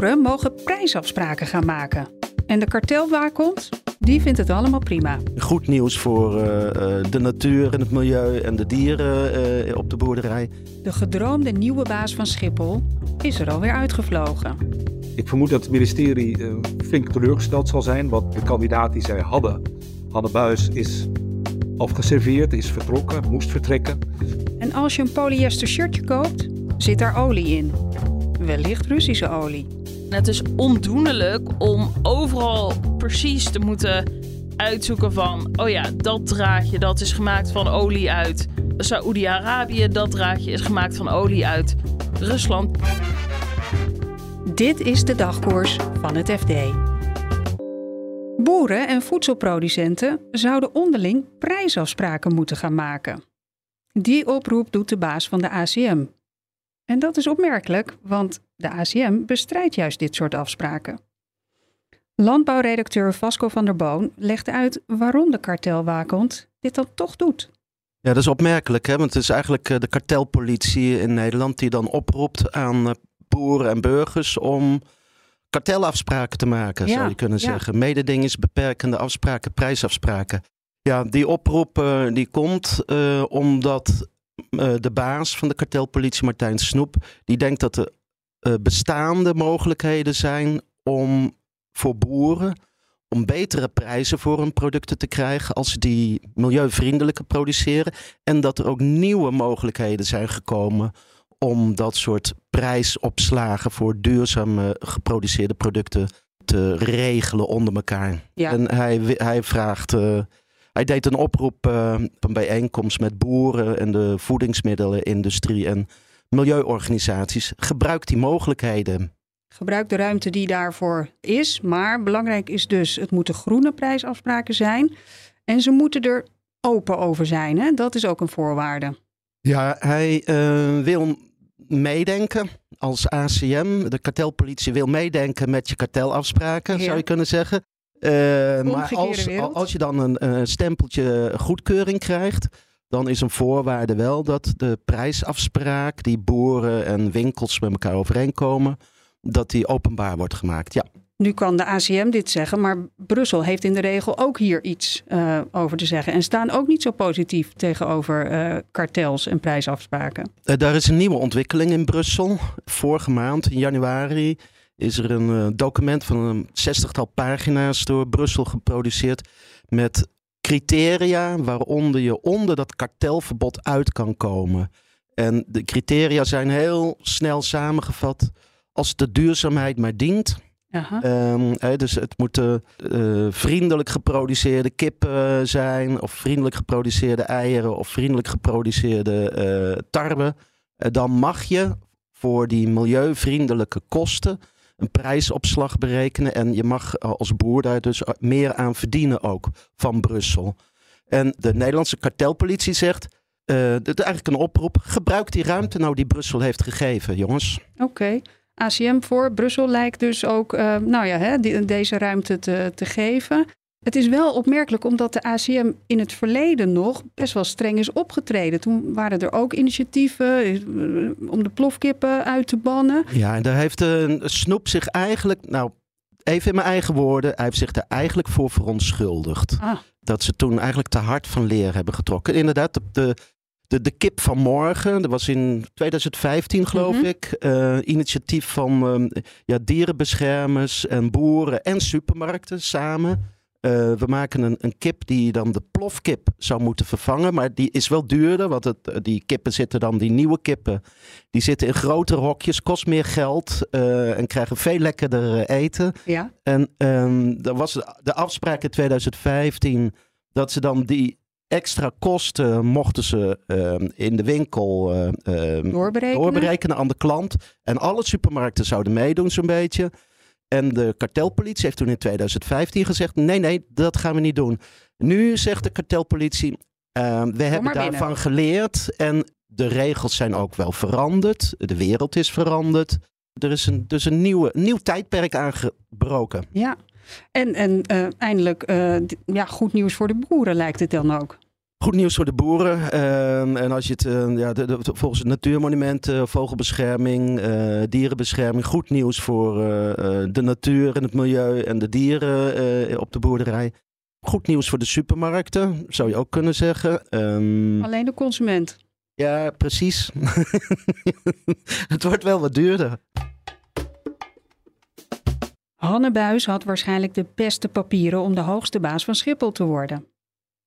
Boeren mogen prijsafspraken gaan maken. En de kartelwaakhond, die vindt het allemaal prima. Goed nieuws voor uh, de natuur en het milieu en de dieren uh, op de boerderij. De gedroomde nieuwe baas van Schiphol is er alweer uitgevlogen. Ik vermoed dat het ministerie uh, flink teleurgesteld zal zijn, want de kandidaat die zij hadden, Hanne Buis, is afgeserveerd, is vertrokken, moest vertrekken. En als je een polyester shirtje koopt, zit daar olie in. Wellicht Russische olie. Het is ondoenlijk om overal precies te moeten uitzoeken van... oh ja, dat draadje dat is gemaakt van olie uit Saoedi-Arabië. Dat draadje is gemaakt van olie uit Rusland. Dit is de dagkoers van het FD. Boeren en voedselproducenten zouden onderling prijsafspraken moeten gaan maken. Die oproep doet de baas van de ACM. En dat is opmerkelijk, want de ACM bestrijdt juist dit soort afspraken. Landbouwredacteur Vasco van der Boon legt uit waarom de kartelwaakhond dit dan toch doet. Ja, dat is opmerkelijk, hè? want het is eigenlijk de kartelpolitie in Nederland die dan oproept aan boeren en burgers om kartelafspraken te maken, zou je kunnen zeggen. Mededingingsbeperkende afspraken, prijsafspraken. Ja, die oproep uh, die komt uh, omdat uh, de baas van de kartelpolitie, Martijn Snoep, die denkt dat er bestaande mogelijkheden zijn om voor boeren om betere prijzen voor hun producten te krijgen als ze die milieuvriendelijker produceren. En dat er ook nieuwe mogelijkheden zijn gekomen om dat soort prijsopslagen voor duurzaam geproduceerde producten te regelen onder elkaar. Ja. En hij, hij vraagt. Uh, hij deed een oproep uh, een bijeenkomst met boeren en de voedingsmiddelenindustrie en milieuorganisaties. Gebruik die mogelijkheden. Gebruik de ruimte die daarvoor is. Maar belangrijk is dus, het moeten groene prijsafspraken zijn. En ze moeten er open over zijn. Hè? Dat is ook een voorwaarde. Ja, hij uh, wil meedenken als ACM. De kartelpolitie wil meedenken met je kartelafspraken, Ja. zou je kunnen zeggen. Uh, maar als, wereld. als je dan een eh, stempeltje goedkeuring krijgt, dan is een voorwaarde wel dat de prijsafspraak die boeren en winkels met elkaar overeenkomen, dat die openbaar wordt gemaakt. Ja. Nu kan de ACM dit zeggen, maar Brussel heeft in de regel ook hier iets eh, over te zeggen. En staan ook niet zo positief tegenover eh, kartels en prijsafspraken. Uh, daar is een nieuwe ontwikkeling in Brussel. Vorige maand, in januari, is er een document van een zestigtal pagina's door Brussel geproduceerd. Met criteria waaronder je onder dat kartelverbod uit kan komen. En de criteria zijn heel snel samengevat. Als de duurzaamheid maar dient. Aha. Um, he, dus het moeten uh, vriendelijk geproduceerde kippen zijn, of vriendelijk geproduceerde eieren, of vriendelijk geproduceerde uh, tarwe. Uh, dan mag je voor die milieuvriendelijke kosten een prijsopslag berekenen. En je mag als boer daar dus meer aan verdienen ook van Brussel. En de Nederlandse kartelpolitie zegt, uh, dit is eigenlijk een oproep, gebruik die ruimte nou die Brussel heeft gegeven, jongens. Oké. ACM voor Brussel lijkt dus ook nou ja, hè, deze ruimte te, te geven. Het is wel opmerkelijk omdat de ACM in het verleden nog best wel streng is opgetreden. Toen waren er ook initiatieven uh, om de plofkippen uit te bannen. Ja, en daar heeft uh, Snoep zich eigenlijk, nou even in mijn eigen woorden, hij heeft zich er eigenlijk voor verontschuldigd. Ah. Dat ze toen eigenlijk te hard van leer hebben getrokken. Inderdaad, de, de, de kip van morgen, dat was in 2015 geloof Mhm. ik. Uh, initiatief van um, ja, dierenbeschermers en boeren en supermarkten samen. Uh, we maken een, een kip die dan de plofkip zou moeten vervangen. Maar die is wel duurder, want het, eh, die kippen zitten dan, die nieuwe kippen, die zitten in grotere hokjes, kost meer geld uh, en krijgen veel lekkerder eten. Ja. En um, er was de afspraak in 2015 dat ze dan die extra kosten mochten ze ehm, in de winkel ehm, doorberekenen. doorberekenen aan de klant. En alle supermarkten zouden meedoen zo'n beetje. En de kartelpolitie heeft toen in 2015 gezegd: nee, nee, dat gaan we niet doen. Nu zegt de kartelpolitie: we hebben daarvan geleerd en de regels zijn ook wel veranderd. De wereld is veranderd. Er is een, dus een nieuwe, nieuw tijdperk aangebroken. Ja, en, en uh, eindelijk uh, ja, goed nieuws voor de boeren lijkt het dan ook. Goed nieuws voor de boeren. Uh, en als je het, uh, ja, de, de, volgens het natuurmonument, vogelbescherming, dierenbescherming, goed nieuws voor de natuur en het milieu en de dieren op de boerderij. Goed nieuws voor de supermarkten, zou je ook kunnen zeggen. Um, Alleen de consument. Ja, precies. het wordt wel wat duurder. Hanne Buis had waarschijnlijk de beste papieren om de hoogste baas van Schiphol te worden.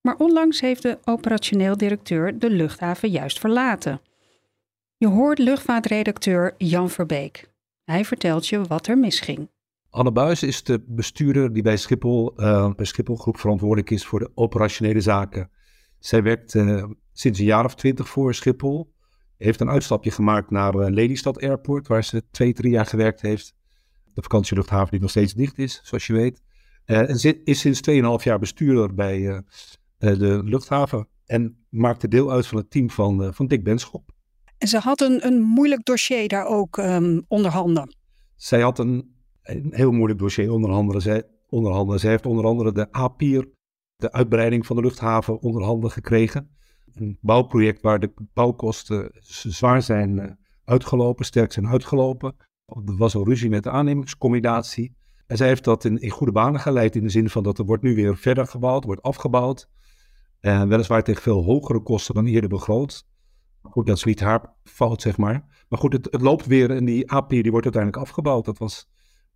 Maar onlangs heeft de operationeel directeur de luchthaven juist verlaten. Je hoort luchtvaartredacteur Jan Verbeek. Hij vertelt je wat er misging. Anne Buis is de bestuurder die bij Schiphol, uh, bij Schiphol Groep verantwoordelijk is voor de operationele zaken. Zij werkt uh, sinds een jaar of twintig voor Schiphol. Heeft een uitstapje gemaakt naar uh, Lelystad Airport, waar ze twee, drie jaar gewerkt heeft. De vakantieluchthaven die nog steeds dicht is, zoals je weet. en is sinds 2,5 jaar bestuurder bij de luchthaven. En maakte deel uit van het team van, van Dick Benschop. En ze had een, een moeilijk dossier daar ook um, onder handen. Zij had een, een heel moeilijk dossier onder handen. Zij, onder handen. Zij heeft onder andere de APIR, de uitbreiding van de luchthaven, onder handen gekregen. Een bouwproject waar de bouwkosten zwaar zijn uitgelopen, sterk zijn uitgelopen. Er was al ruzie met de aannemingscombinatie. En zij heeft dat in, in goede banen geleid in de zin van dat er wordt nu weer verder gebouwd, wordt afgebouwd. En weliswaar tegen veel hogere kosten dan eerder begroot. Goed, dat is niet haar fout, zeg maar. Maar goed, het, het loopt weer en die API die wordt uiteindelijk afgebouwd. Dat was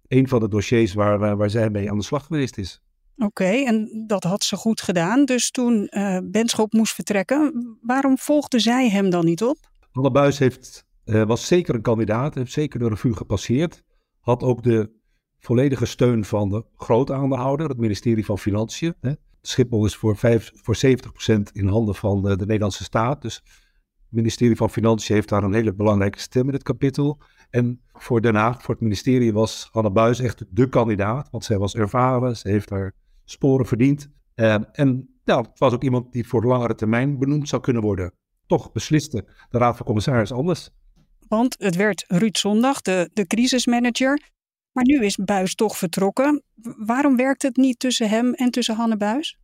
een van de dossiers waar, waar zij mee aan de slag geweest is. Oké, en dat had ze goed gedaan. Dus toen uh, Benschop moest vertrekken, waarom volgde zij hem dan niet op? Anne Buis heeft, uh, was zeker een kandidaat, heeft zeker de revue gepasseerd. Had ook de volledige steun van de grootaandeelhouder, het ministerie van Financiën. Hè. Schiphol is voor, vijf, voor 70% in handen van de, de Nederlandse staat. Dus het ministerie van Financiën heeft daar een hele belangrijke stem in het kapitel. En voor Haag, voor het ministerie, was Anne Buis echt de kandidaat. Want zij was ervaren, ze heeft haar sporen verdiend. Uh, en ja, het was ook iemand die voor langere termijn benoemd zou kunnen worden. Toch besliste de Raad van Commissaris anders. Want het werd Ruud Zondag, de, de crisismanager. Maar nu is Buis toch vertrokken. Waarom werkt het niet tussen hem en tussen Hanne Buis?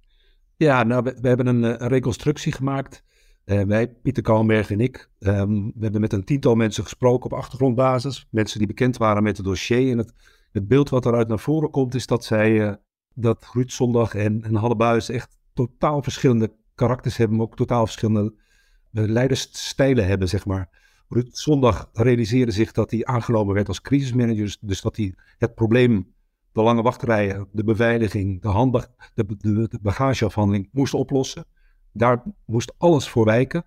Ja, nou, we, hebben een, een, reconstructie gemaakt. Uh, wij, Pieter Kalmberg en ik, um, we hebben met een tiental mensen gesproken op achtergrondbasis. Mensen die bekend waren met het dossier. En het, het beeld wat eruit naar voren komt is dat zij, uh, dat Ruud Zondag en, en Hanne Buis echt totaal verschillende karakters hebben. Ook totaal verschillende leidersstijlen hebben, zeg maar. Ruud Zondag realiseerde zich dat hij aangenomen werd als crisismanager. Dus dat hij het probleem, de lange wachtrijen, de beveiliging, de, handbag, de, de, de bagageafhandeling moest oplossen. Daar moest alles voor wijken.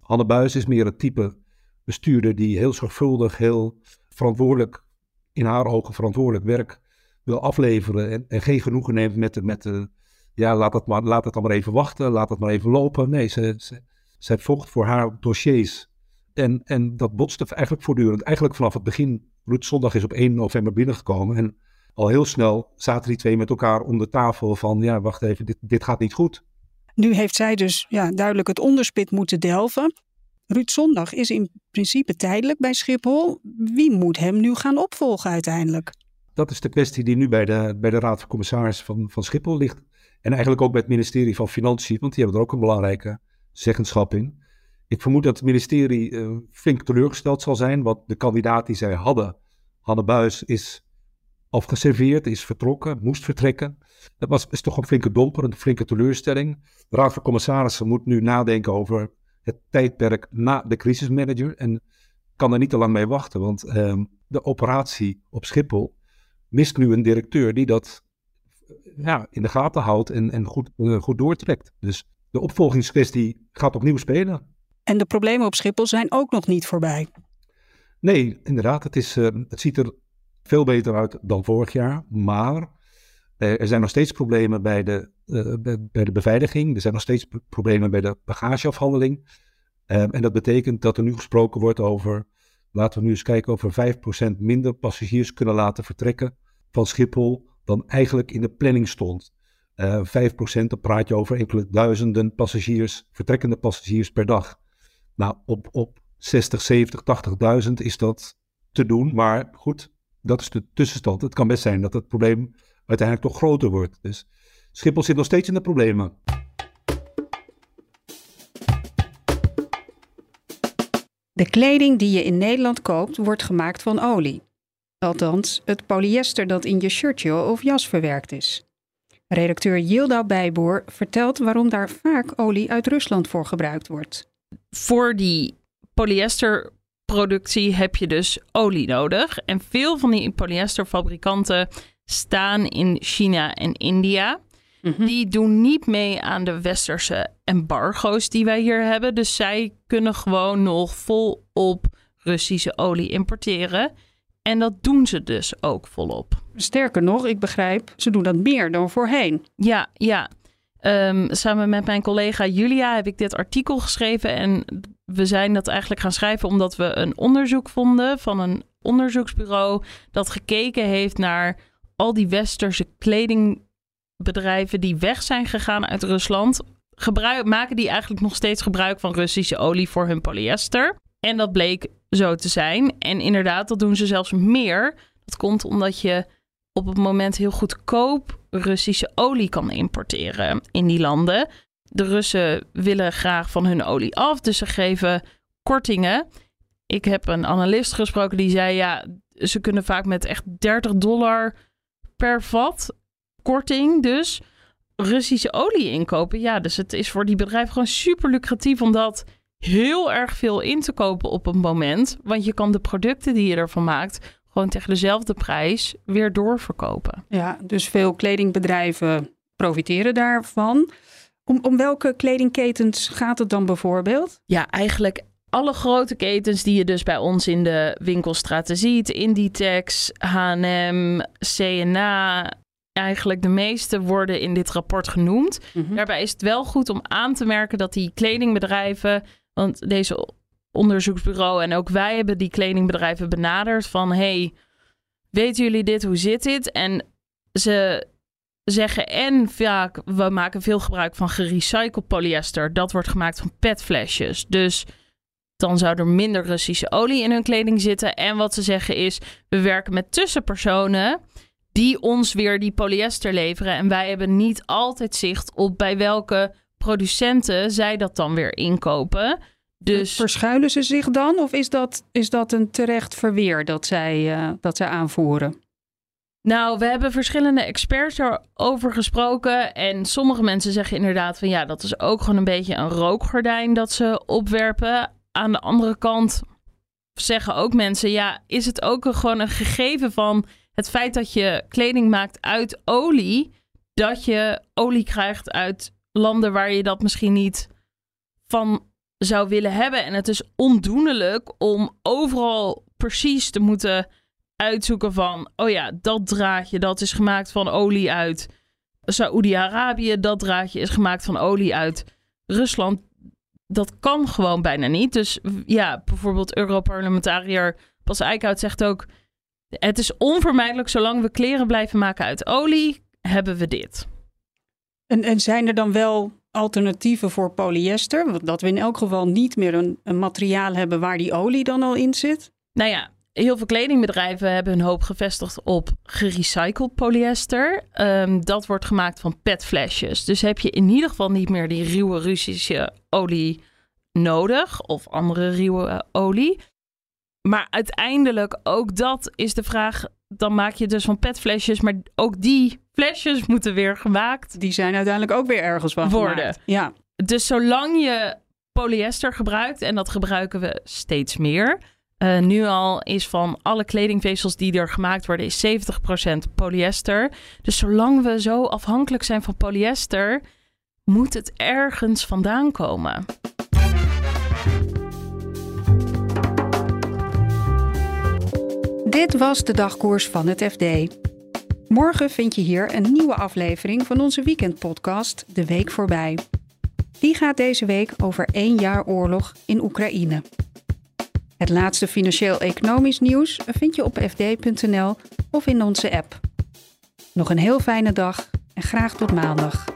Hanne Buis is meer het type bestuurder die heel zorgvuldig, heel verantwoordelijk, in haar ogen verantwoordelijk werk wil afleveren. En, en geen genoegen neemt met de, met de ja, laat het, maar, laat het dan maar even wachten, laat het maar even lopen. Nee, ze, ze, zij vocht voor haar dossiers en, en dat botste eigenlijk voortdurend. Eigenlijk vanaf het begin. Ruud Zondag is op 1 november binnengekomen. En al heel snel zaten die twee met elkaar om de tafel van... ja, wacht even, dit, dit gaat niet goed. Nu heeft zij dus ja, duidelijk het onderspit moeten delven. Ruud Zondag is in principe tijdelijk bij Schiphol. Wie moet hem nu gaan opvolgen uiteindelijk? Dat is de kwestie die nu bij de, bij de Raad van Commissarissen van, van Schiphol ligt. En eigenlijk ook bij het ministerie van Financiën, want die hebben er ook een belangrijke zeggenschap in. Ik vermoed dat het ministerie uh, flink teleurgesteld zal zijn, want de kandidaat die zij hadden, Hanne Buis, is afgeserveerd, is vertrokken, moest vertrekken. Dat was, is toch een flinke domper, een flinke teleurstelling. De Raad van Commissarissen moet nu nadenken over het tijdperk na de crisismanager en kan er niet te lang mee wachten, want uh, de operatie op Schiphol mist nu een directeur die dat ja, in de gaten houdt en, en goed, uh, goed doortrekt. Dus de opvolgingskwestie gaat opnieuw spelen. En de problemen op Schiphol zijn ook nog niet voorbij. Nee, inderdaad. Het, is, uh, het ziet er veel beter uit dan vorig jaar. Maar er zijn nog steeds problemen bij de, bij de beveiliging. Er zijn nog steeds problemen bij de bagageafhandeling. Ehm, en dat betekent dat er nu gesproken wordt over, laten we nu eens kijken, over 5% minder passagiers kunnen laten vertrekken van Schiphol dan eigenlijk in de planning stond. Uh, 5%, dan praat je over enkele duizenden passagiers, vertrekkende passagiers per dag. Nou, op, op 60, 70, 80.000 is dat te doen. Maar goed, dat is de tussenstand. Het kan best zijn dat het probleem uiteindelijk toch groter wordt. Dus Schiphol zit nog steeds in de problemen. De kleding die je in Nederland koopt, wordt gemaakt van olie. Althans, het polyester dat in je shirtje of jas verwerkt is. Redacteur Yilda Bijboer vertelt waarom daar vaak olie uit Rusland voor gebruikt wordt. Voor die polyesterproductie heb je dus olie nodig. En veel van die polyesterfabrikanten staan in China en India. Mhm. Die doen niet mee aan de westerse embargo's die wij hier hebben. Dus zij kunnen gewoon nog volop Russische olie importeren. En dat doen ze dus ook volop. Sterker nog, ik begrijp, ze doen dat meer dan voorheen. Ja, ja. Ehm, samen met mijn collega Julia heb ik dit artikel geschreven. En we zijn dat eigenlijk gaan schrijven omdat we een onderzoek vonden van een onderzoeksbureau dat gekeken heeft naar al die westerse kledingbedrijven die weg zijn gegaan uit Rusland. Maken die eigenlijk nog steeds gebruik van Russische olie voor hun polyester. En dat bleek zo te zijn. En inderdaad, dat doen ze zelfs meer. Dat komt omdat je op het moment heel goedkoop Russische olie kan importeren in die landen. De Russen willen graag van hun olie af, dus ze geven kortingen. Ik heb een analist gesproken die zei: ja, ze kunnen vaak met echt 30 dollar per vat korting, dus Russische olie inkopen. Ja, dus het is voor die bedrijven gewoon super lucratief om dat heel erg veel in te kopen op een moment. Want je kan de producten die je ervan maakt gewoon tegen dezelfde prijs weer doorverkopen. Ja, dus veel kledingbedrijven profiteren daarvan. Om, om welke kledingketens gaat het dan bijvoorbeeld? Ja, eigenlijk alle grote ketens die je dus bij ons in de winkelstraten ziet. Inditex, H&M, C&A. Eigenlijk de meeste worden in dit rapport genoemd. Mhm. Daarbij is het wel goed om aan te merken dat die kledingbedrijven... want deze onderzoeksbureau en ook wij hebben die kledingbedrijven benaderd van... hey, weten jullie dit? Hoe zit dit? En ze zeggen en vaak, we maken veel gebruik van gerecycled polyester. Dat wordt gemaakt van petflesjes. Dus dan zou er minder Russische olie in hun kleding zitten. En wat ze zeggen is, we werken met tussenpersonen die ons weer die polyester leveren. En wij hebben niet altijd zicht op bij welke producenten zij dat dan weer inkopen. Dus... Verschuilen ze zich dan? Of is dat, is dat een terecht verweer dat zij, uh, dat zij aanvoeren? Nou, we hebben verschillende experts erover gesproken. En sommige mensen zeggen inderdaad van ja, dat is ook gewoon een beetje een rookgordijn dat ze opwerpen. Aan de andere kant zeggen ook mensen, ja, is het ook een, gewoon een gegeven van het feit dat je kleding maakt uit olie, dat je olie krijgt uit landen waar je dat misschien niet van zou willen hebben. En het is ondoenlijk om overal precies te moeten uitzoeken van, oh ja, dat draadje dat is gemaakt van olie uit Saoedi-Arabië, dat draadje is gemaakt van olie uit Rusland. Dat kan gewoon bijna niet. Dus ja, bijvoorbeeld Europarlementariër Pas Eickhout zegt ook, het is onvermijdelijk, zolang we kleren blijven maken uit olie, hebben we dit. En, en zijn er dan wel alternatieven voor polyester? Dat we in elk geval niet meer een, een materiaal hebben waar die olie dan al in zit? Nou ja, heel veel kledingbedrijven hebben hun hoop gevestigd op gerecycled polyester. Ehm, dat wordt gemaakt van petflesjes. Dus heb je in ieder geval niet meer die ruwe Russische olie nodig of andere ruwe olie. Maar uiteindelijk ook dat is de vraag. Dan maak je dus van petflesjes, maar ook die flesjes moeten weer gemaakt. Die zijn uiteindelijk ook weer ergens van worden. Gemaakt. Ja. Dus zolang je polyester gebruikt, en dat gebruiken we steeds meer. Uh, nu al is van alle kledingvezels die er gemaakt worden, is 70% polyester. Dus zolang we zo afhankelijk zijn van polyester, moet het ergens vandaan komen. Dit was de dagkoers van het FD. Morgen vind je hier een nieuwe aflevering van onze weekendpodcast De Week Voorbij. Die gaat deze week over één jaar oorlog in Oekraïne. Het laatste financieel-economisch nieuws vind je op fd.nl of in onze app. Nog een heel fijne dag en graag tot maandag.